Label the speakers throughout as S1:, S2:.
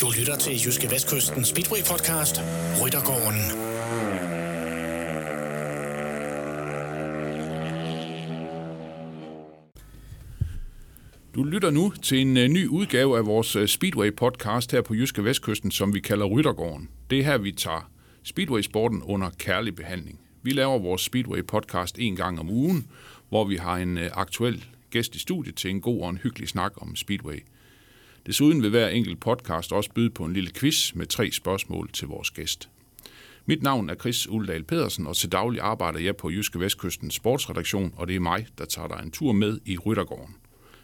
S1: Du lytter til Jyske Vestkysten Speedway Podcast, Ryttergården.
S2: Du lytter nu til en øh, ny udgave af vores øh, Speedway podcast her på Jyske Vestkysten, som vi kalder Ryttergården. Det er her, vi tager Speedway-sporten under kærlig behandling. Vi laver vores Speedway podcast en gang om ugen, hvor vi har en øh, aktuel gæst i studiet til en god og en hyggelig snak om Speedway. Desuden vil hver enkelt podcast også byde på en lille quiz med tre spørgsmål til vores gæst. Mit navn er Chris Uldal Pedersen, og til daglig arbejder jeg på Jyske Vestkystens sportsredaktion, og det er mig, der tager dig en tur med i Ryttergården.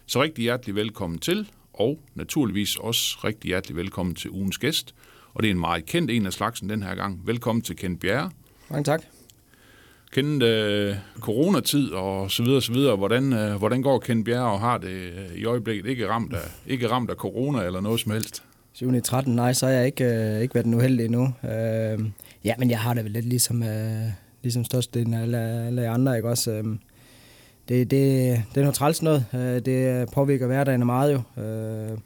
S2: Så rigtig hjertelig velkommen til, og naturligvis også rigtig hjertelig velkommen til ugens gæst. Og det er en meget kendt en af slagsen den her gang. Velkommen til Kent Bjerre.
S3: Mange tak.
S2: Kent øh, coronatid og så videre, så videre. Hvordan, øh, hvordan går Kent Bjerre og har det øh, i øjeblikket? Ikke ramt, af, ikke ramt af corona eller noget som helst?
S3: 7. 13, nej, så har jeg ikke, øh, ikke været den uheldige endnu. Øh, ja, men jeg har det vel lidt ligesom, øh, ligesom størstedelen af alle, alle andre, ikke også? Øh, det, det, det er noget træls noget. Øh, det påvirker hverdagen meget jo. Øh,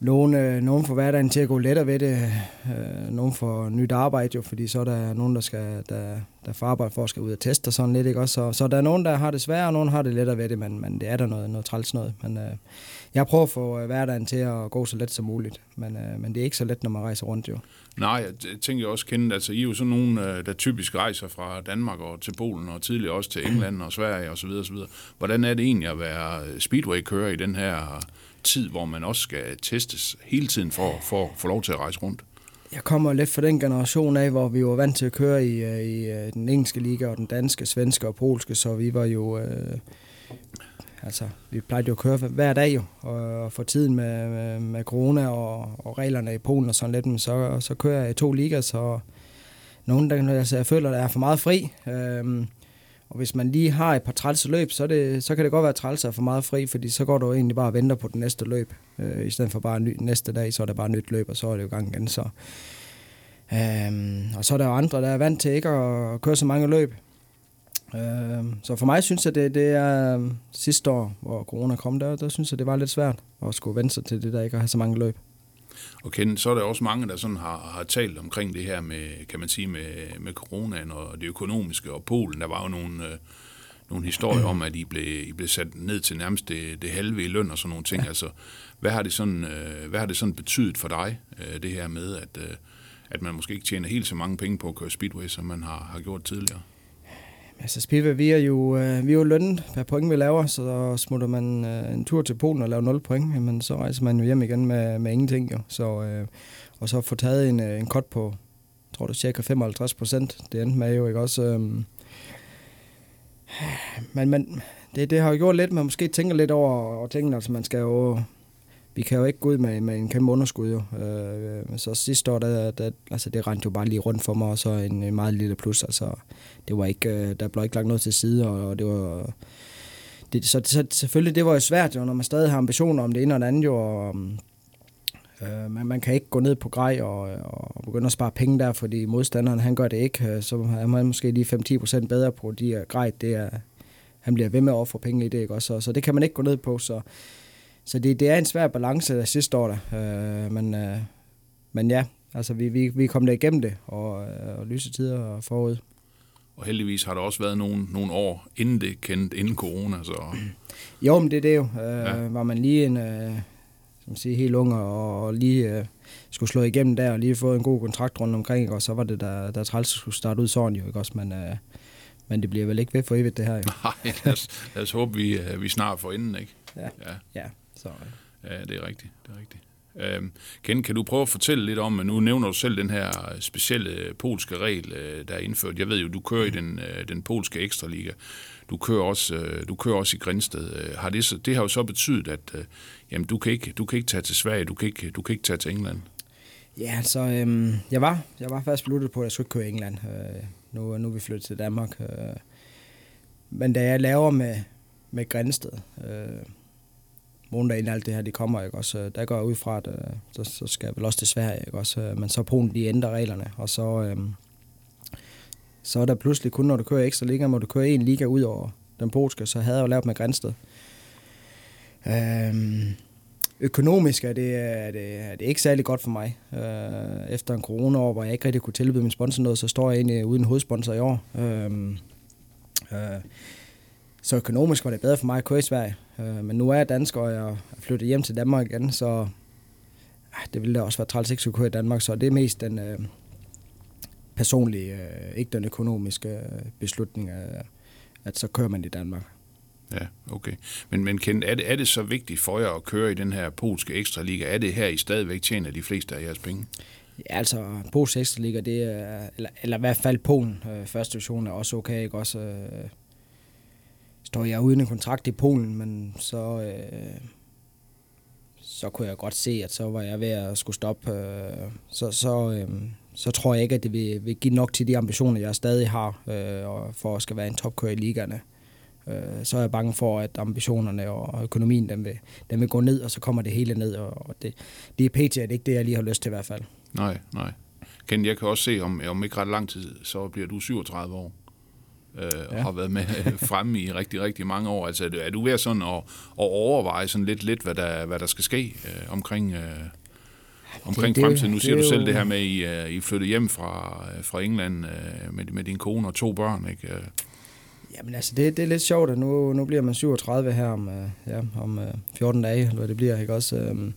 S3: nogen, øh, nogen får hverdagen til at gå lettere ved det. Øh, nogen får nyt arbejde jo, fordi så er der nogen, der, skal, der, der får arbejde for at skal ud og teste og sådan lidt. Ikke? Også, så, så der er nogen, der har det sværere, og nogen har det lettere ved det, men, men det er der noget, noget træls noget. Men øh, jeg prøver at få øh, hverdagen til at gå så let som muligt, men, øh, men det er ikke så let, når man rejser rundt jo.
S2: Nej, jeg tænker også kendt, altså I er jo sådan nogen, øh, der typisk rejser fra Danmark og til Polen, og tidligere også til England og Sverige osv. osv. Hvordan er det egentlig at være speedway-kører i den her tid, hvor man også skal testes hele tiden for, for at få lov til at rejse rundt?
S3: Jeg kommer lidt fra den generation af, hvor vi var vant til at køre i, øh, i den engelske liga og den danske, svenske og polske, så vi var jo... Øh, altså, vi plejede jo at køre hver dag jo, og for tiden med, med, med corona og, og reglerne i Polen og sådan lidt, men så, så kører jeg i to ligaer, så nogen, der, altså, jeg føler, der er for meget fri. Øhm, og hvis man lige har et par trælse løb, så, det, så kan det godt være at trælse er for meget fri, fordi så går du egentlig bare og venter på det næste løb. Øh, I stedet for bare ny, næste dag, så er det bare nyt løb, og så er det jo gang igen. Så. Øhm, og så er der jo andre, der er vant til ikke at køre så mange løb. Øhm, så for mig synes jeg, det, det er sidste år, hvor corona kom, der, der synes jeg, det var lidt svært at skulle vente sig til det der ikke at have så mange løb.
S2: Og Ken, så er der også mange, der sådan har, har talt omkring det her med, kan man sige, med, med coronaen og det økonomiske, og Polen, der var jo nogle, øh, nogle historier om, at I blev, I blev sat ned til nærmest det, det halve i løn og sådan nogle ting. Ja. Altså, hvad har det sådan, øh, hvad har det sådan betydet for dig, øh, det her med, at, øh, at man måske ikke tjener helt så mange penge på at køre speedway, som man har, har gjort tidligere?
S3: Altså vi er jo, øh, vi er jo lønnet per point, vi laver, så smutter man øh, en tur til Polen og laver 0 point, jamen, så rejser man jo hjem igen med, med ingenting. Jo. Så, øh, og så få taget en, øh, en cut på, tror du, cirka 55 procent. Det endte med jo ikke også. Øh, men, men det, det har jo gjort lidt, man måske tænker lidt over og tænker, altså man skal jo vi kan jo ikke gå ud med, med en kæmpe underskud. Jo. Øh, øh, så sidste år, der, der, altså det rendte jo bare lige rundt for mig, og så en, en meget lille plus. Altså, det var ikke, øh, der blev ikke lagt noget til side, og, og det var... Det, så, så selvfølgelig, det var jo svært, jo, når man stadig har ambitioner om det ene og det andet, jo, og, øhm, øh, men man kan ikke gå ned på grej og, og begynde at spare penge der, fordi modstanderen, han gør det ikke, øh, så er man måske lige 5-10% bedre på de grej, det er, han bliver ved med at ofre penge i det, ikke også? Så, så det kan man ikke gå ned på, så så det, det er en svær balance der sidste år, der. Øh, men, øh, men ja, altså vi, vi, vi kom der igennem det, og, øh, og lyse tider forud.
S2: Og heldigvis har der også været nogle, nogle år inden det kendt, inden corona. Så.
S3: Jo, men det er det jo. Øh, ja. Var man lige en, øh, som siger, helt ung og, og lige øh, skulle slå igennem der, og lige få en god kontrakt rundt omkring, og så var det der, der træls skulle starte ud sådan jo, ikke også? Men, øh, men det bliver vel ikke ved for evigt, det her jo.
S2: Nej, lad os, lad os håbe, vi, øh, vi snart får inden, ikke?
S3: Ja, ja. ja. Så,
S2: ja. det er rigtigt. Det er rigtigt. Øhm, Ken, kan du prøve at fortælle lidt om, nu nævner du selv den her specielle polske regel, øh, der er indført. Jeg ved jo, du kører i den, øh, den polske ekstraliga. Du kører også, øh, du kører også i Grænsted. Har det, så, det har jo så betydet, at jamen, du, kan ikke, du kan ikke tage til Sverige, du kan ikke, du kan ikke tage til England.
S3: Ja, så øhm, jeg var jeg var fast besluttet på, at jeg skulle køre i England. Øh, nu, nu er vi flyttet til Danmark. Øh, men da jeg laver med, med Grænsted, øh, måneder alt det her, de kommer, ikke? Også, øh, der går jeg ud fra, at øh, så, så skal jeg vel også til Sverige, ikke? Også, øh, men så Polen, de ændrer reglerne, og så, øh, så er der pludselig kun, når du kører ekstra liga, må du køre en liga ud over den polske, så havde jeg jo lavet med Grænsted. Øh, økonomisk er det, øh, er, det, er det ikke særlig godt for mig. Øh, efter en corona hvor jeg ikke rigtig kunne tilbyde min sponsor noget, så står jeg egentlig uden hovedsponsor i år. Øhm, øh, øh, så økonomisk var det bedre for mig at køre i Sverige. Øh, men nu er jeg dansker, og jeg er flyttet hjem til Danmark igen, så øh, det ville da også være træls ikke at køre i Danmark. Så det er mest den øh, personlige, øh, ikke den økonomiske øh, beslutning, øh, at så kører man i Danmark.
S2: Ja, okay. Men, men Ken, er, det, er det så vigtigt for jer at køre i den her polske ekstraliga? Er det her, I stadigvæk tjener de fleste af jeres penge?
S3: Ja, altså, polske ekstraliga, det er, eller, eller i hvert fald Polen, øh, første division er også okay, ikke? Også, øh, står jeg uden en kontrakt i Polen, men så, øh, så kunne jeg godt se, at så var jeg ved at skulle stoppe. Øh, så, så, øh, så tror jeg ikke, at det vil, vil give nok til de ambitioner, jeg stadig har, øh, for at skal være en topkører i ligaerne. Øh, så er jeg bange for, at ambitionerne og økonomien, den vil, den vil gå ned, og så kommer det hele ned, og det, det er pt. det ikke det, jeg lige har lyst til i hvert fald.
S2: Nej, nej. Ken, jeg kan også se, om, om ikke ret lang tid, så bliver du 37 år øh, ja. og har været med fremme i rigtig, rigtig mange år. Altså, er du ved sådan at, at overveje sådan lidt, lidt hvad, der, hvad der skal ske øh, omkring, øh, omkring det, fremtiden? Nu siger du selv jo... det her med, at I, uh, I flyttede hjem fra, fra England uh, med, med din kone og to børn, ikke?
S3: Jamen altså, det, det er lidt sjovt, at nu, nu bliver man 37 her om, uh, ja, om uh, 14 dage, eller hvad det bliver, ikke også? Um,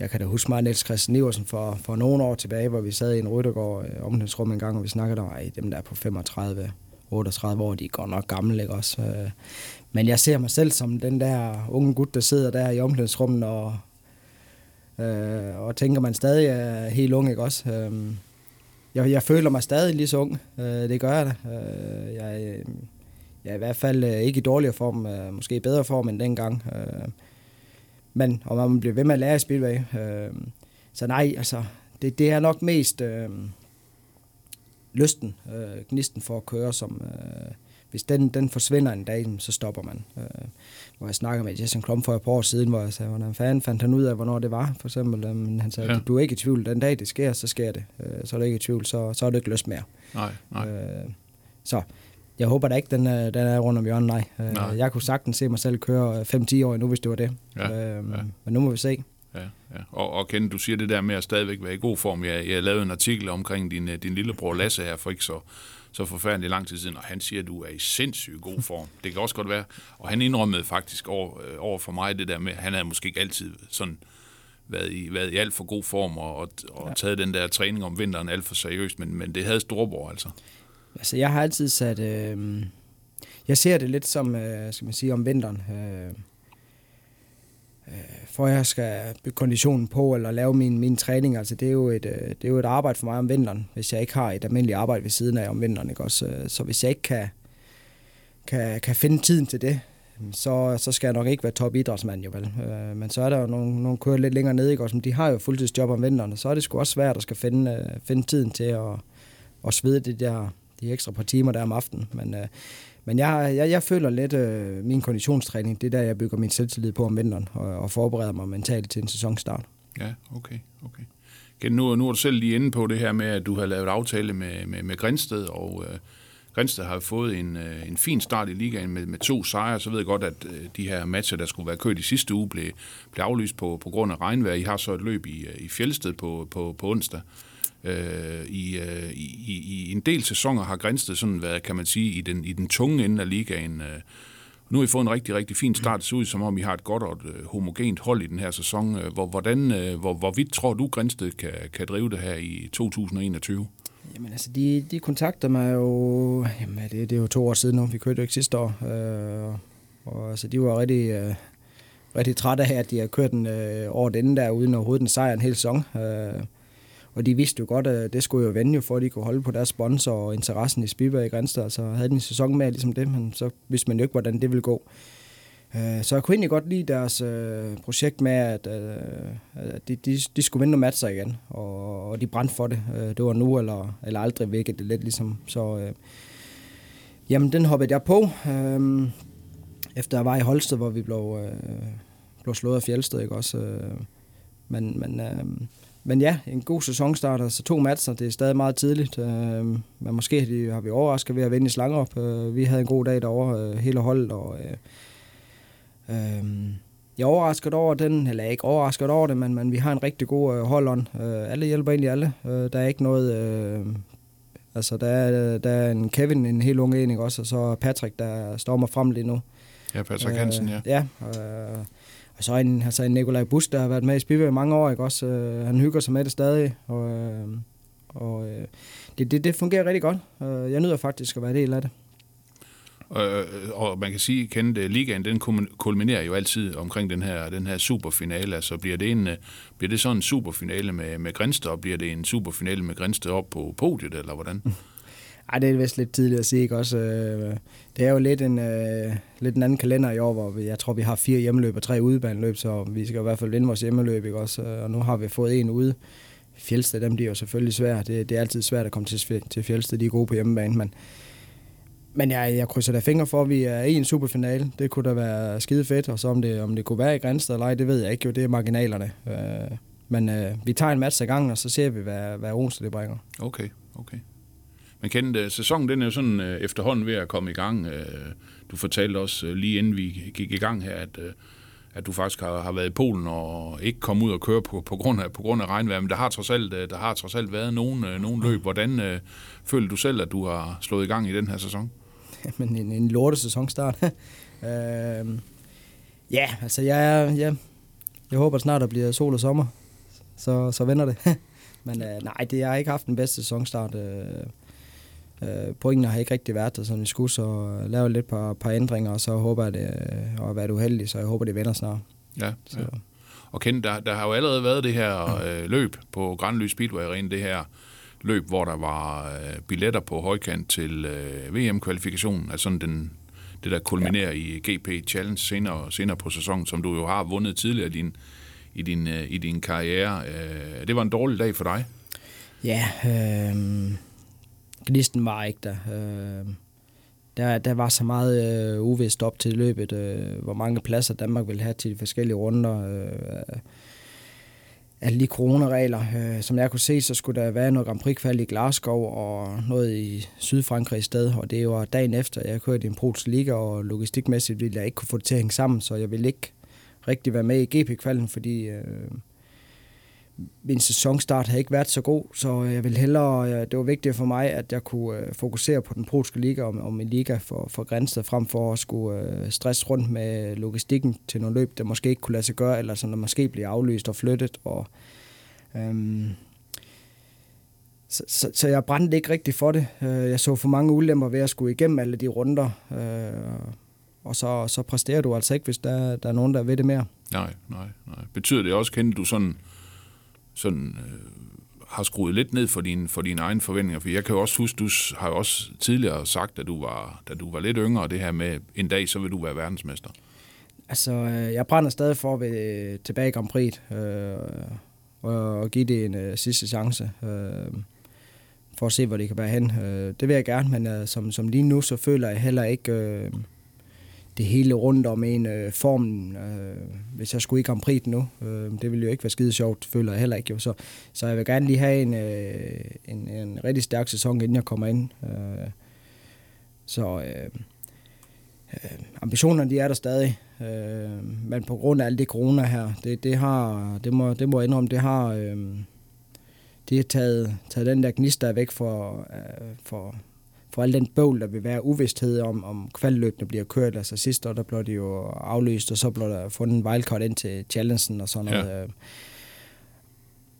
S3: jeg kan da huske mig Niels Christian Iversen for, for nogle år tilbage, hvor vi sad i en ryttergård uh, omklædningsrum en gang, og vi snakkede om, at dem der er på 35, 38 år, de er godt nok gamle, ikke også? Øh, men jeg ser mig selv som den der unge gut, der sidder der i omklædningsrummet og, øh, og tænker, man stadig er helt ung, ikke også? Øh, jeg, jeg føler mig stadig lige så ung, øh, det gør jeg da. Øh, jeg, jeg er i hvert fald øh, ikke i dårligere form, måske i bedre form end dengang. men om man bliver ved med at lære i Speedway. så nej, altså, det, det er nok mest lysten, øh, gnisten for at køre, som øh, hvis den, den forsvinder en dag, så stopper man. Øh, hvor jeg snakker med Jason Klum for et par år siden, hvor jeg sagde, hvordan fanden fandt han ud af, hvornår det var, for eksempel. Øh, han sagde, ja. du er ikke i tvivl, den dag det sker, så sker det. Øh, så er du ikke i tvivl, så, så er du ikke lyst mere.
S2: Nej, nej. Øh,
S3: så jeg håber da ikke, den er, den er rundt om hjørnet, nej. Øh, nej. Jeg kunne sagtens se mig selv køre 5-10 år nu, hvis det var det. Ja, øh, ja. Men nu må vi se.
S2: Ja, ja. Og, og Ken, du siger det der med at stadigvæk være i god form. Jeg, jeg lavede en artikel omkring din, øh, din lillebror Lasse her for ikke så, så forfærdelig lang tid siden, og han siger, at du er i sindssygt god form. Det kan også godt være. Og han indrømmede faktisk over, øh, over for mig det der med, at han havde måske ikke altid sådan været i, været i alt for god form og, og, og ja. taget den der træning om vinteren alt for seriøst, men, men det havde storbror altså.
S3: Altså, jeg har altid sat... Øh, jeg ser det lidt som, øh, skal man sige, om vinteren. Øh, øh, for jeg skal bygge konditionen på eller lave min, min træning. Altså, det, er jo et, øh, det er jo et arbejde for mig om vinteren, hvis jeg ikke har et almindeligt arbejde ved siden af om vinteren. Ikke? Også, øh, så hvis jeg ikke kan, kan, kan finde tiden til det, så, så skal jeg nok ikke være top idrætsmand, jo vel. Øh, men så er der jo nogle, nogle kører lidt længere ned, ikke? Også, de har jo fuldtidsjob om vinteren, og så er det sgu også svært at skal finde, øh, finde tiden til at, at svede det der, de ekstra par timer der om aftenen. Men, men jeg, jeg, jeg føler lidt øh, min konditionstræning, det er der, jeg bygger min selvtillid på om vinteren, og, og forbereder mig mentalt til en sæsonstart.
S2: Ja, okay, okay. Okay, nu, nu er du selv lige inde på det her med, at du har lavet aftale med, med, med Grænsted, og øh, Grænsted har fået en, øh, en fin start i ligaen med, med to sejre, så ved jeg godt, at øh, de her matcher, der skulle være kørt i sidste uge, blev, blev aflyst på, på grund af regnvejr. I har så et løb i, øh, i Fjeldsted på, på, på onsdag. Øh, Øh, i, øh, i, I en del sæsoner har Grænsted sådan været, kan man sige, i den, i den tunge ende af ligaen. Øh, nu har I fået en rigtig, rigtig fin start. Det ser ud som om, I har et godt og et øh, homogent hold i den her sæson. Øh, hvor, hvordan, øh, hvor, hvor vidt tror du, Grænsted kan, kan drive det her i 2021?
S3: Jamen altså, de, de kontakter mig jo... Jamen, det, det er jo to år siden nu. Vi kørte jo ikke sidste år. Øh, og altså, de var rigtig, øh, rigtig trætte af, at de har kørt den øh, året inden der, uden overhovedet en sejr en hel sæson. Øh, og de vidste jo godt, at det skulle jo vende jo, for at de kunne holde på deres sponsor og interessen i Speedway i Grænsted. Altså havde de en sæson med ligesom det, men så vidste man jo ikke, hvordan det ville gå. Øh, så jeg kunne egentlig godt lide deres øh, projekt med, at, øh, at de, de, de skulle vinde nogle matcher igen, og, og de brændte for det. Øh, det var nu eller, eller aldrig, hvilket det lidt ligesom. Så øh, jamen, den hoppede jeg på, efter jeg var i Holsted, hvor vi blev, blev slået af Fjeldsted, ikke også? men men men ja, en god sæsonstart, altså to matcher, det er stadig meget tidligt. Øh, men måske har, de, har vi overrasket ved at vinde i Slangerup. Øh, vi havde en god dag derovre, øh, hele holdet, og øh, øh, jeg er overrasket over den, eller ikke overrasket over det, men, men vi har en rigtig god øh, hold øh, Alle hjælper egentlig alle. Øh, der er ikke noget... Øh, altså, der er, der er en Kevin, en helt ung ening også, og så Patrick, der står mig frem lige nu.
S2: Ja, Patrick Hansen, ja.
S3: Øh, ja, øh, og så en, altså en Nikolaj Bus, der har været med i Spivær i mange år, ikke også? Øh, han hygger sig med det stadig, og, øh, og øh, det, det, det fungerer rigtig godt. Øh, jeg nyder faktisk at være del af det.
S2: Øh, og man kan sige, at ligaen, den kulminerer jo altid omkring den her, den her superfinale. Altså bliver det, en, bliver det sådan en superfinale med, med Grænsted, og bliver det en superfinale med Grænsted op på podiet, eller hvordan?
S3: Ej, det er vist lidt tidligt at sige, ikke også? Øh, det er jo lidt en, øh, lidt en anden kalender i år, hvor vi, jeg tror, vi har fire hjemmeløb og tre udebaneløb, så vi skal i hvert fald vinde vores hjemmeløb, ikke også? Øh, og nu har vi fået en ude. Fjeldsted, dem bliver jo selvfølgelig svært. Det, det er altid svært at komme til, til Fjeldsted, de er gode på hjemmebane, men, men jeg, jeg krydser da fingre for, at vi er i en superfinale. Det kunne da være skide fedt, og så om det, om det kunne være i Grænsted eller ej, det ved jeg ikke jo, det er marginalerne. Øh, men øh, vi tager en match ad gangen, og så ser vi, hvad, hvad onsdag det bringer.
S2: Okay, okay. Men kendte, øh, sæsonen den er jo sådan øh, efterhånden ved at komme i gang. Øh, du fortalte også øh, lige inden vi gik i gang her, at, øh, at du faktisk har, har været i Polen og ikke kom ud og køre på, på, grund af, på grund af regnvejr. Men der har trods alt, øh, der har trods alt været nogen, øh, nogen løb. Hvordan øh, føler du selv, at du har slået i gang i den her sæson?
S3: Men en, en lorte sæsonstart. øh, ja, altså jeg, jeg, jeg håber snart, der bliver sol og sommer. Så, så vender det. Men øh, nej, det, jeg har ikke haft den bedste sæsonstart. Øh, Øh, pointene har ikke rigtig været der, som vi skulle, så lave lidt par, par ændringer, og så håber jeg, det, og at være uheldig, så jeg håber, det vender snart.
S2: Ja, så. ja. Og Ken, der, der har jo allerede været det her øh, løb på Grandly Speedway Arena, det her løb, hvor der var øh, billetter på højkant til øh, VM-kvalifikationen, altså sådan den, det der kulminerer ja. i GP Challenge senere, senere på sæsonen, som du jo har vundet tidligere i din, i din, øh, i din karriere. Øh, det var en dårlig dag for dig?
S3: Ja, øh, gnisten var ikke der. Øh, der, der var så meget øh, uvist op til løbet, øh, hvor mange pladser Danmark ville have til de forskellige runder. Øh, alle de coronaregler. Øh, som jeg kunne se, så skulle der være noget Grand prix i Glasgow og noget i Sydfrankrig i sted, og det var dagen efter, jeg kørte i en polsk liga, og logistikmæssigt ville jeg ikke kunne få det til at hænge sammen, så jeg ville ikke rigtig være med i GP-kvalden, fordi øh, min sæsonstart havde ikke været så god, så jeg ville hellere, øh, det var vigtigt for mig, at jeg kunne øh, fokusere på den polske liga og, og min liga for, for Grænsted, frem for at skulle øh, stresse rundt med logistikken til nogle løb, der måske ikke kunne lade sig gøre, eller som der måske bliver aflyst og flyttet. Og, øhm, så, så, så jeg brændte ikke rigtig for det. Jeg så for mange ulemper ved at skulle igennem alle de runder, og så, så præsterer du altså ikke, hvis der, der er nogen, der ved det mere.
S2: Nej, nej, nej. Betyder det også, kendte du sådan sådan, øh, har skruet lidt ned for, din, for dine egne forventninger? For jeg kan jo også huske, du har jo også tidligere sagt, at du var, da du var lidt yngre, det her med, en dag så vil du være verdensmester.
S3: Altså, øh, jeg brænder stadig for ved tilbage i Grand Prix, øh, og, og give det en øh, sidste chance, øh, for at se, hvor det kan være hen. Øh, det vil jeg gerne, men øh, som, som lige nu, så føler jeg heller ikke... Øh, det hele rundt om en øh, formen. Øh, hvis jeg skulle i Grand Prix nu, øh, det ville jo ikke være skide sjovt, føler jeg heller ikke. Jo. Så, så jeg vil gerne lige have en, øh, en, en rigtig stærk sæson, inden jeg kommer ind. Øh, så øh, øh, ambitionerne, de er der stadig. Øh, men på grund af alt det corona her, det, det har, det må, det må jeg indrømme, det har, øh, det har taget, taget den der gnist der væk for, øh, for, for al den bøvl, der vil være uvidsthed om, om kvaldløbene bliver kørt. Altså sidste år, der blev det jo aflyst, og så blev der fundet en wildcard ind til challengen og sådan noget. Ja.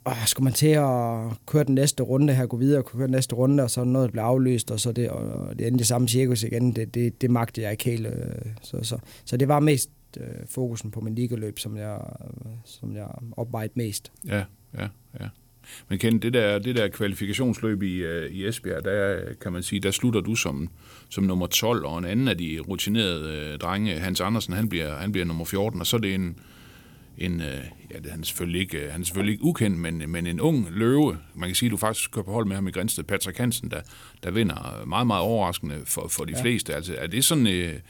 S3: Og skulle man til at køre den næste runde her, gå videre og køre den næste runde, og så noget, der blev aflyst, og så det, og det endte det samme cirkus igen, det, det, det magte jeg ikke helt. Øh, så, så, så det var mest øh, fokusen på min ligaløb, som jeg, som jeg opvejede mest.
S2: Ja, ja, ja. Men Ken, det der, det der kvalifikationsløb i, uh, i Esbjerg, der kan man sige, der slutter du som, som nummer 12, og en anden af de rutinerede uh, drenge, Hans Andersen, han bliver, han bliver nummer 14, og så er det en, en ja, det, han, er selvfølgelig ikke, han er selvfølgelig ikke ukendt, men, men en ung løve. Man kan sige, at du faktisk kører på hold med ham i Grænsted, Patrick Hansen, der, der vinder meget, meget overraskende for, for de ja. fleste. Altså, er det sådan... Uh,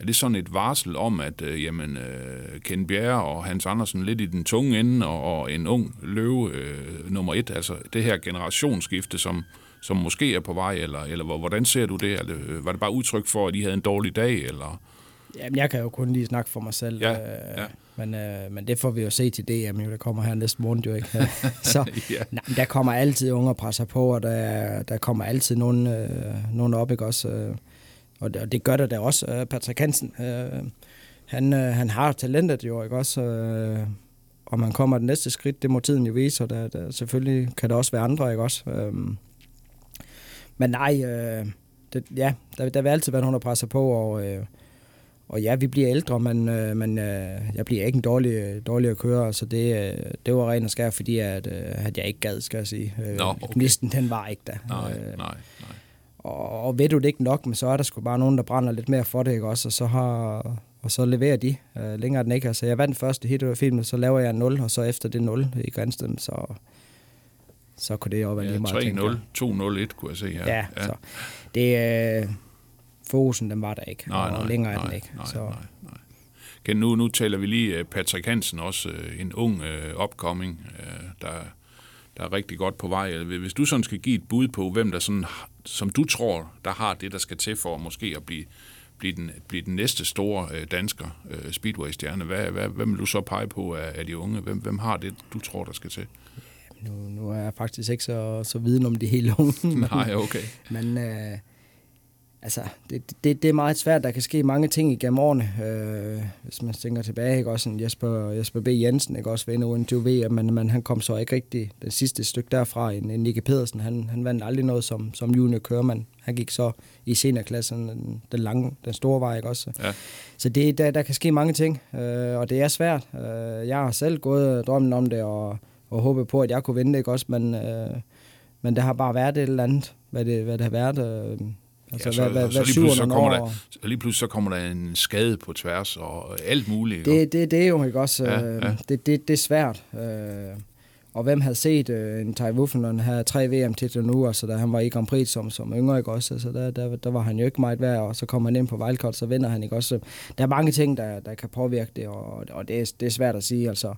S2: er det sådan et varsel om, at øh, jamen, øh, Ken Bjerre og Hans Andersen lidt i den tunge ende, og, og en ung løve øh, nummer et, altså det her generationsskifte, som, som måske er på vej, eller, eller hvordan ser du det? Eller, var det bare udtryk for, at I havde en dårlig dag, eller...
S3: Jamen, jeg kan jo kun lige snakke for mig selv.
S2: Ja,
S3: øh,
S2: ja.
S3: Men, øh, men det får vi jo se til DM, jo, der kommer her næste måned jo ikke. så
S2: Ja.
S3: nej, der kommer altid unge presser på, og der, der kommer altid nogen, øh, nogen op, ikke også? Øh, og, det, og det gør der da også. Øh, Patrick Hansen, øh, han, øh, han har talentet jo, ikke også? Øh, om han kommer det næste skridt, det må tiden jo vise, og der, der, selvfølgelig kan der også være andre, ikke også? Øh, men nej, øh, det, ja, der, der vil altid være nogen, der presser på, og, øh, og ja, vi bliver ældre, men, øh, men øh, jeg bliver ikke en dårlig, dårlig at køre, så det, øh, det var ren og skær, fordi at, øh, at jeg ikke gad, skal jeg sige. Øh,
S2: Nå, okay.
S3: Gnisten, den var ikke der.
S2: Nej,
S3: Øh,
S2: nej, nej.
S3: Og, og ved du det ikke nok, men så er der sgu bare nogen, der brænder lidt mere for det, ikke også? Og så, har, og så leverer de øh, længere den ikke. Altså, jeg vandt første hit af filmen, så laver jeg en 0, og så efter det 0 i Grænsted, så, så kunne det jo være
S2: Ja,
S3: lige meget. tænker
S2: 3-0,
S3: jeg.
S2: 2-0-1, kunne jeg se her.
S3: Ja, ja, så det øh, fokusen, den var der ikke,
S2: Nej,
S3: og
S2: nej,
S3: længere er den ikke.
S2: Nej,
S3: så,
S2: nej, nej. Ken, nu, nu taler vi lige øh, Patrick Hansen, også øh, en ung uh, upcoming, uh, der, der er rigtig godt på vej. Hvis du sådan skal give et bud på, hvem der sådan, som du tror, der har det, der skal til for måske at blive, blive, den, blive den næste store uh, dansker uh, Speedway-stjerne, hvad, hvad, hvem vil du så pege på af, af de unge? Hvem, hvem har det, du tror, der skal til?
S3: nu, nu er jeg faktisk ikke så, så viden om det hele unge.
S2: Nej, okay.
S3: Men øh, altså, det, det, det er meget svært. Der kan ske mange ting igennem årene. Øh, hvis man tænker tilbage, ikke? Også en Jesper, Jesper B. Jensen, ikke? Også ved NONTV, men, men han kom så ikke rigtig det sidste stykke derfra. En, en Nicky Pedersen, han, han vandt aldrig noget som, som junior køremand. Han gik så i seniorklassen, den, den, lange, den store vej, ikke også?
S2: Ja.
S3: Så det, der, der kan ske mange ting, øh, og det er svært. Øh, jeg har selv gået drømmen om det, og, og håbet på, at jeg kunne vinde det, ikke også? Men, øh, men det har bare været et eller andet, hvad det, hvad det har været. Øh, altså,
S2: Ja, så-
S3: hvad, hvad,
S2: så lige pludselig så kommer
S3: år-
S2: der- Så lige pludselig så kommer der en skade på tværs og alt muligt.
S3: Det, det, det er jo ikke også,
S2: Ja,
S3: øh,
S2: ja.
S3: Det, det, det er svært. Øh, og hvem havde set øh, en Ty Wuffelen have tre VM-titler nu, altså da han var i Grand Prix som, som yngre, ikke også? Altså der, der, der var han jo ikke meget værd, og så kommer han ind på wildcard, så vinder han, ikke også? Der er mange ting, der, der kan påvirke det, og, og det, er, det er svært at sige, altså.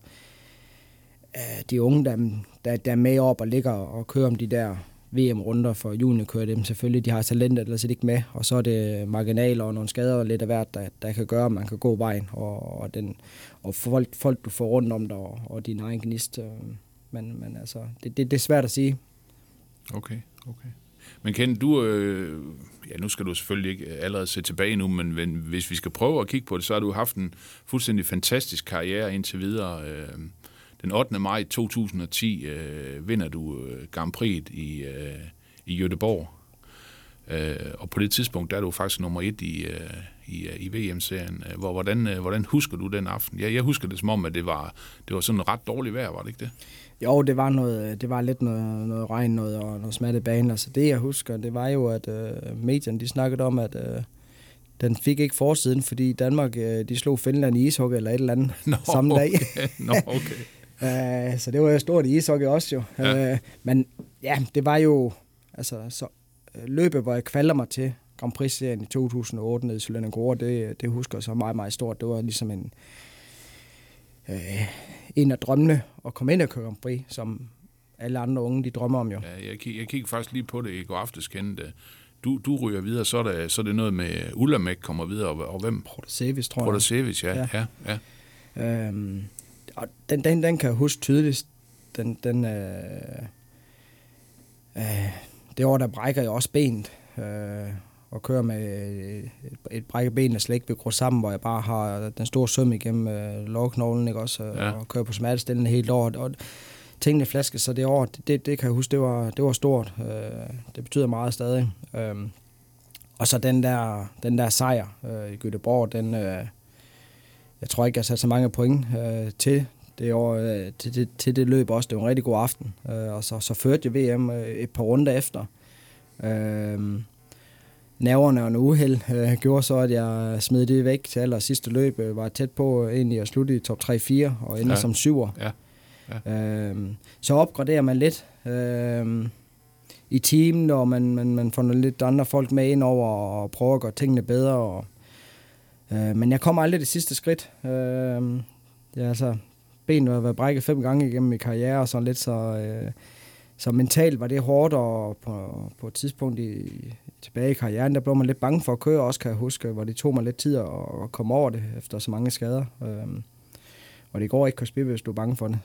S3: Øh, de unge, der, der, der er med op og ligger og kører om de der VM-runder for juniorkører dem selvfølgelig. De har talentet, ellers er det ikke med. Og så er det marginaler og nogle skader og lidt af hvert, der, der kan gøre, at man kan gå vejen. Og, og, den, og folk, folk, du får rundt om dig, og, og din egen gnist. øh, Men, men altså, det, det, det er svært at sige.
S2: Okay, okay. Men Ken, du, øh, ja, nu skal du selvfølgelig ikke øh, allerede se tilbage nu, men, men hvis vi skal prøve at kigge på det, så har du haft en fuldstændig fantastisk karriere indtil videre. Øh, den 8. maj 2010 øh, vinder du øh, Grand Prix i, øh, i Göteborg. Øh, og på det tidspunkt, der er du faktisk nummer et i, øh, i, øh, i VM-serien. Øh, Hvor, hvordan, øh, hvordan husker du den aften? Ja, jeg husker det som om, at det var, det var sådan ret dårligt vejr, var det ikke det?
S3: Jo, det var, noget, det var lidt noget, noget regn noget, og noget smatte bane. Altså det, jeg husker, det var jo, at øh, medierne de snakkede om, at øh, den fik ikke forsiden, fordi Danmark øh, de slog Finland i ishockey eller et eller andet
S2: Nå,
S3: samme dag.
S2: Okay. Nå, okay.
S3: Uh, så det var jo stort i ishockey også jo.
S2: Ja.
S3: Uh, men ja, det var jo altså så øh, løbet, hvor jeg kvalder mig til Grand Prix-serien i 2008 nede i Sølendengård, det, det husker jeg så meget, meget stort. Det var ligesom en, uh, en af drømmene at komme ind og køre Grand Prix, som alle andre unge, de drømmer om jo.
S2: Ja, jeg, kig, jeg kiggede faktisk lige på det i går aftes, kendte. Du, du ryger videre, så er, det, så er det noget med Ulamek kommer videre, og, og hvem?
S3: Protasevic, tror jeg.
S2: Protasevic, ja, ja,
S3: Ja.
S2: ja, ja.
S3: Øhm, og den, den, den kan jeg huske tydeligst. Den, den, øh, øh, det år, der brækker jeg også benet. Øh, og kører med et, et brækket ben, der slet ikke vil gro sammen, hvor jeg bare har den store søm igennem øh, lårknoglen, ikke også?
S2: Ja.
S3: Og kører på smertestillende helt år. Og tingene flaske, så det år, det, det, det kan jeg huske, det var, det var stort. Øh, det betyder meget stadig. Øh, og så den der, den der sejr øh, i Göteborg, den, øh, jeg tror ikke, jeg satte så mange point øh, til det år, øh, til, til, til det løb også. Det var en rigtig god aften. Øh, og så, så førte jeg VM øh, et par runder efter. Øh, nerverne og en uheld øh, gjorde så, at jeg smed det væk til aller sidste løb. Øh, var tæt på øh, egentlig at slutte i top 3-4 og ende
S2: Ja.
S3: ja. som syver.
S2: Ja.
S3: Øh, så opgraderer man lidt øh, i teamen, og man, man, man får lidt andre folk med ind over og prøver at gøre tingene bedre. Og, Øh, men jeg kommer aldrig det sidste skridt. Øh, jeg altså, benet har været brækket fem gange igennem min karriere, og sådan lidt så... Øh, så mentalt var det hårdt, og på, på et tidspunkt i, tilbage i karrieren, der blev man lidt bange for at køre også, kan jeg huske, hvor det tog mig lidt tid at, at komme over det, efter så mange skader. Øh, og det går ikke at spille, hvis du er bange for det.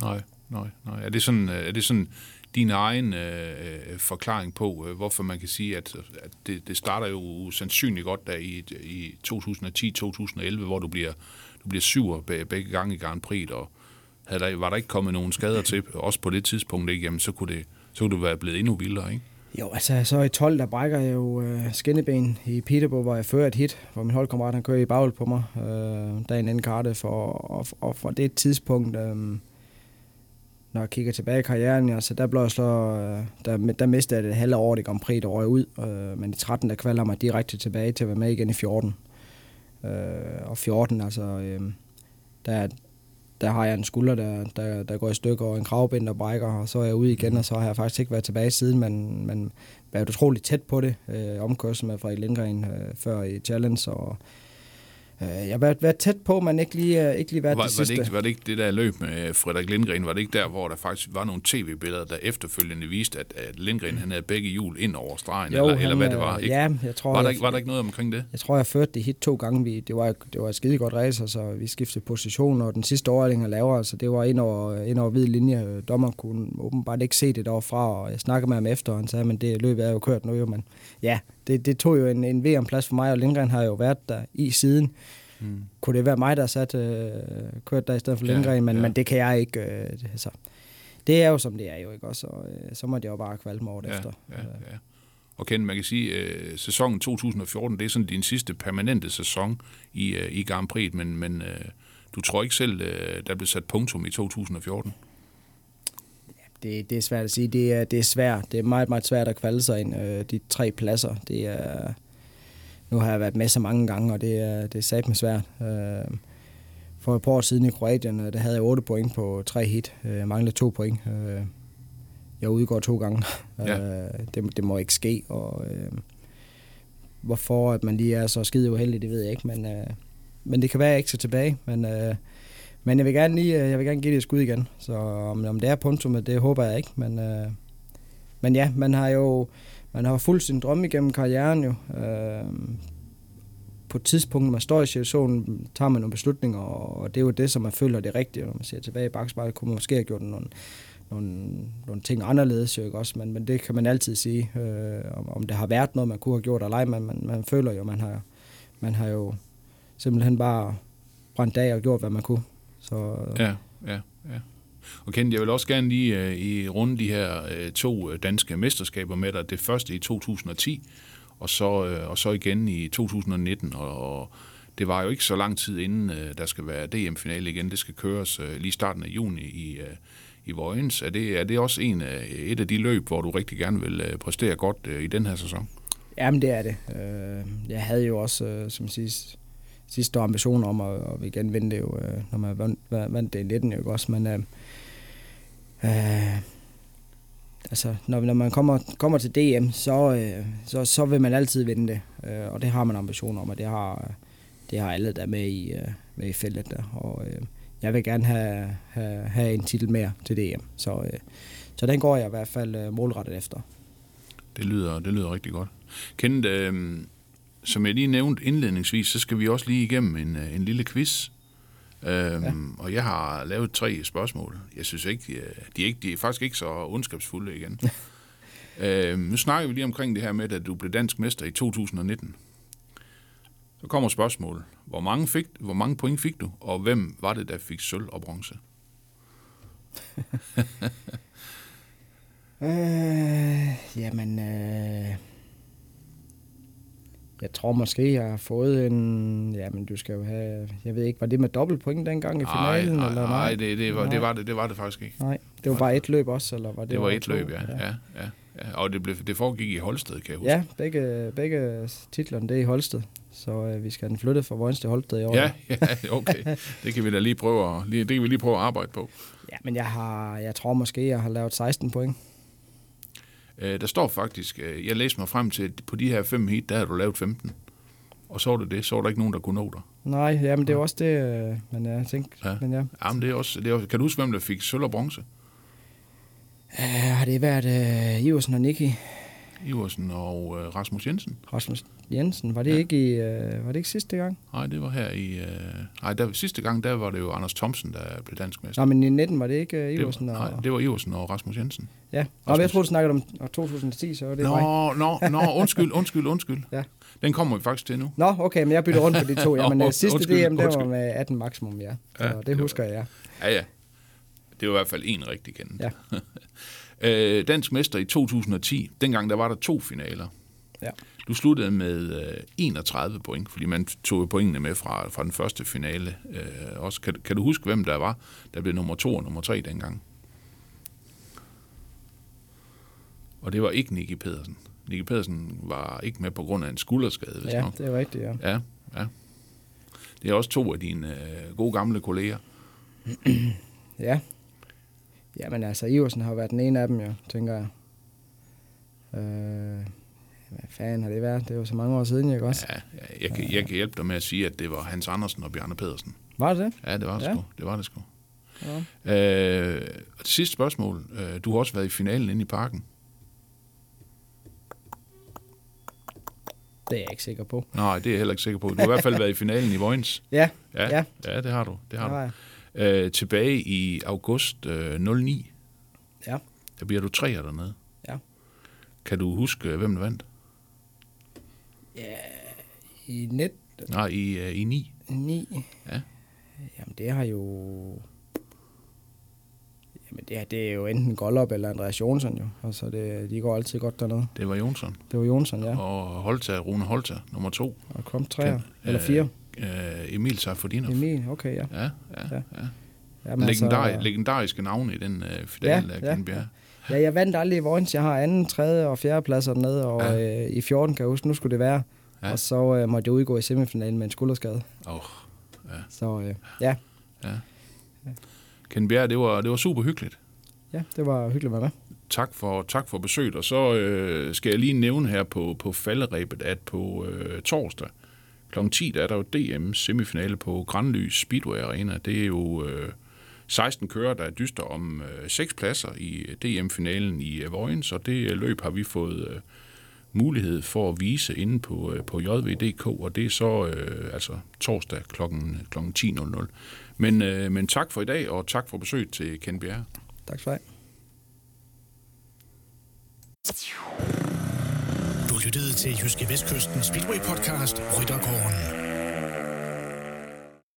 S2: Nej, nej, nej. Er det sådan, øh, er det sådan din egen øh, øh, forklaring på, øh, hvorfor man kan sige, at, at det, det starter jo sandsynligt godt der i, i 2010-2011, hvor du bliver, du bliver syver begge gange i Grand Prix, og havde der, var der ikke kommet nogen skader til, også på det tidspunkt, ikke, jamen, så kunne det, så kunne det være blevet endnu vildere, ikke?
S3: Jo, altså så i 12, der brækker jeg jo øh, skinneben i Peterborough, hvor jeg fører et hit, hvor min holdkammerat han kører i bagel på mig, øh, dagen inden karte, for, og, og fra det tidspunkt, øh, når jeg kigger tilbage i karrieren, så der blev jeg slå, øh, der, der mistede jeg det halve år i Grand Prix, der røg ud, øh, men i 13, der kvalder mig direkte tilbage til at være med igen i 14. Øh, og 14, altså, øh, der, der har jeg en skulder, der, der, der går i stykker, og en kravbind, der brækker, og så er jeg ude igen, og så har jeg faktisk ikke været tilbage siden, men, men været utroligt tæt på det, øh, omkørsel med Frederik Lindgren øh, før i Challenge, og jeg har været, været tæt på, men ikke lige, øh, ikke lige været
S2: var,
S3: det sidste.
S2: Var det, ikke, var det ikke det der løb med Frederik Lindgren, var det ikke der, hvor der faktisk var nogle tv-billeder, der efterfølgende viste, at, at Lindgren han havde begge hjul ind over stregen, jo, eller, han, eller hvad det var? Ikke?
S3: Ja, jeg tror...
S2: Var der,
S3: jeg,
S2: var der ikke noget omkring det?
S3: Jeg tror, jeg førte det hit to gange. Vi, det, var, det var et skide godt race, så vi skiftede position, og den sidste overlæng er lavere, så det var ind over, ind over hvid linje. Dommer kunne åbenbart ikke se det derfra, og jeg snakkede med ham efter, og han sagde, men det løb er jo kørt nu, jo, men ja, det, det tog jo en, en VM-plads for mig, og Lindgren har jo været der i siden. Mm. Kunne det være mig, der sat øh, kørt der i stedet for Lindgren, ja, men, ja. men det kan jeg ikke. Øh, det, altså, det er jo som det er jo, ikke også? Og, øh, så må det jo bare kvalme over ja, efter. Ja, ja.
S2: Og Ken, man kan sige, øh, sæsonen 2014, det er sådan din sidste permanente sæson i, øh, i Grand Prix, men, men øh, du tror ikke selv, øh, der blev sat punktum i 2014?
S3: Det, det er svært at sige. Det er, det er svært. Det er meget, meget svært at kvalde sig ind. Øh, de tre pladser, det er, nu har jeg været med så mange gange, og det er, det er sat med svært. Øh, for et par år siden i Kroatien, øh, der havde jeg 8 point på tre hit. Øh, jeg manglede to point. Jeg udgår to gange. Ja. Det, det må ikke ske, og hvorfor at man lige er så skide uheldig, det ved jeg ikke, men, men det kan være, at jeg ikke skal tilbage, men, men jeg vil gerne lige, øh, jeg vil gerne give det et skud igen, så om, om det er punktummet, det håber jeg ikke, men, øh, men ja, man har jo, man har fuldt sin drøm igennem karrieren jo. Øh, på et tidspunkt, når man står i situationen, tager man nogle beslutninger, og det er jo det, som man føler det rigtige. Når man ser tilbage i bagspejlet, kunne man måske have gjort nogle, nogle, nogle ting anderledes, jo ikke også, men, men det kan man altid sige, øh, om, om det har været noget, man kunne have gjort eller ej, men man, man føler jo, man har, man har jo simpelthen bare brændt af og gjort, hvad man kunne. Så,
S2: ja, ja, ja. Og Kent, jeg vil også gerne lige uh, i runde de her uh, to øh, danske mesterskaber med dig. Det første i 2010, og så, uh, og så igen i 2019. Og, og det var jo ikke så lang tid inden uh, der skal være DM-finale igen. Det skal køres uh, lige starten af juni i, uh, i Vojens. Er det, er det også en, et af de løb, hvor du rigtig gerne vil uh, præstere godt uh, i den her sæson?
S3: Jamen, det er det. Jeg havde jo også, som sidst, sidste år ambitioner om at, at igen vinde det jo, øh, når man vandt, vandt det i 19 jo også, men øh, øh, altså, når, når man kommer, kommer til DM, så, øh, så, så vil man altid vinde det. Øh, og det har man ambitioner om, og det har, det har alle, der med i, øh, med i feltet der. Og øh, jeg vil gerne have, have, have en titel mere til DM. Så, øh, så den går jeg i hvert fald øh, målrettet efter.
S2: Det lyder, det lyder rigtig godt. Kenneth, øh, som jeg lige nævnte indledningsvis, så skal vi også lige igennem en, øh, en lille quiz. Øhm, ja. Og jeg har lavet tre spørgsmål. Jeg synes ikke, de er, ikke, de er faktisk ikke så ondskabsfulde igen. øhm, nu snakker vi lige omkring det her med, at du blev dansk mester i 2019. Så kommer spørgsmålet. Hvor mange, fik, hvor mange point fik du, og hvem var det, der fik sølv og bronze?
S3: øh, jamen, øh, jeg tror måske, jeg har fået en... Ja, men du skal jo have... Jeg ved ikke, var det med dobbelt point dengang i finalen?
S2: Nej,
S3: eller
S2: nej, det, det, var, nej. det, var det, det var det faktisk ikke.
S3: Nej, det var bare et løb også, eller var det?
S2: Det var et løb, ja. ja. ja, ja, ja. Og det, blev, det foregik i Holsted, kan jeg huske.
S3: Ja, begge, begge titlerne, det er i Holsted. Så øh, vi skal den flytte fra Vojens til Holsted i år.
S2: Ja, ja, okay. Det kan vi da lige prøve at, det kan vi lige prøve at arbejde på.
S3: Ja, men jeg, har, jeg tror måske, jeg har lavet 16 point.
S2: Øh, der står faktisk, øh, jeg læste mig frem til, at på de her fem hit, der har du lavet 15. og så var det det. Så var der ikke nogen, der kunne nå dig.
S3: Nej, jamen det er også det, øh, men jeg tænkte,
S2: Ja.
S3: ja. men ja.
S2: Jamen, det er også, det er også, kan du huske, hvem der fik sølv og bronze?
S3: Uh, har det været uh, Iversen og Nicky
S2: Iversen og øh, Rasmus Jensen.
S3: Rasmus Jensen? Var det,
S2: Ja.
S3: ikke, i, uh, var det ikke sidste gang?
S2: Nej, det var her i... Øh, nej, der, sidste gang, der var det jo Anders Thomsen, der blev dansk mester.
S3: Nå, men i 19 var det ikke
S2: det,
S3: Iversen
S2: var,
S3: og...
S2: nej, det var Iversen og Rasmus Jensen.
S3: Ja, Nå,
S2: Rasmus.
S3: men jeg troede, du snakkede om 2010, så var det mig.
S2: Nå, nå, nå, undskyld, undskyld, undskyld.
S3: Ja.
S2: Den kommer vi faktisk til nu.
S3: Nå, okay, men jeg bytter rundt på de to. Jamen,
S2: Nå,
S3: øh, sidste
S2: undskyld,
S3: DM, det var med 18 maksimum, ja. Så
S2: Ja, det
S3: det
S2: var-
S3: husker jeg,
S2: Ja, ja. Det var i hvert fald en rigtig kendt.
S3: Ja.
S2: øh, dansk mester i 2010. Dengang der var der to finaler.
S3: ja.
S2: Du sluttede med øh, 31 point, fordi man tog pointene med fra, fra den første finale. Øh, også. Kan, kan du huske, hvem der var, der blev nummer to og nummer tre dengang? Og det var ikke Nicky Pedersen. Nicky Pedersen var ikke med på grund af en skulderskade, hvis
S3: Ja,
S2: nok.
S3: det er rigtigt, ja.
S2: Ja, ja. Det er også to af dine øh, gode gamle kolleger.
S3: Ja. Jamen altså, Iversen har været den ene af dem, jo, tænker jeg. Øh, hvad fanden har det været? Det er jo så mange år siden, ikke også?
S2: Ja, jeg, kan, jeg kan hjælpe dig med at sige, at det var Hans Andersen og Bjarne Pedersen.
S3: Var det det?
S2: Ja, det var det
S3: Ja.
S2: sgu. Det var det sgu.
S3: Ja.
S2: Øh, og det sidste spørgsmål. Øh, du har også været i finalen inde i parken.
S3: Det er jeg ikke sikker på.
S2: Nej, det er jeg heller ikke sikker på. Du har i hvert fald været i finalen i Vojens.
S3: Ja,
S2: Ja,
S3: Ja.
S2: ja det har du. Det
S3: det
S2: har
S3: var
S2: du.
S3: jeg.
S2: Øh, tilbage i august øh, 09,
S3: Ja.
S2: der bliver du tre dernede.
S3: Ja.
S2: Kan du huske, øh, hvem der vandt?
S3: I net
S2: Nej, i, øh, i 9.
S3: 9.
S2: Ja.
S3: Jamen, det har jo... Jamen, det, er- det er jo enten Gollop eller Andreas Jonsson, jo. Altså, det, de går altid godt dernede.
S2: Det var Jonsson.
S3: Det var Jonsson, ja.
S2: Og Holta, Rune Holta, nummer to.
S3: Og kom træer. Eller
S2: øh,
S3: fire.
S2: Øh, Emil Safodinov.
S3: Emil, okay, ja.
S2: Ja, ja,
S3: Ja.
S2: ja.
S3: Jamen,
S2: Legendari, legendariske navne i den øh, finale
S3: Ja,
S2: af
S3: ja.
S2: Kindbjerg.
S3: Ja, jeg vandt aldrig i Vojens. Jeg har anden, tredje og fjerde pladser dernede, og
S2: Ja.
S3: ja. øh, i 14 kan jeg huske, nu skulle det være.
S2: Ja.
S3: Ja. Og så øh, måtte jeg udgå i semifinalen med en skulderskade.
S2: Oh,
S3: Så øh, ja.
S2: Kindbjerg, det var, det var super hyggeligt.
S3: ja, det var hyggeligt at være med.
S2: Tak for, tak for besøget. Og så øh, skal jeg lige nævne her på, på falderæbet, at på øh, torsdag kl. 10, der er der jo DM semifinale på Grandlys Speedway Arena. Det er jo øh, 16 kører, der dyster om øh, 6 pladser i DM-finalen i øh, Vojens, og det løb har vi fået øh, mulighed for at vise inde på, øh, på jv.dk, og det er så øh, altså torsdag kl. kl. 10.00. Men, øh, men tak for i dag, og tak for besøget til Ken Bjerre.
S3: Tak skal du have.
S1: Du lyttede til Jyske Vestkysten Speedway podcast Ryttergården.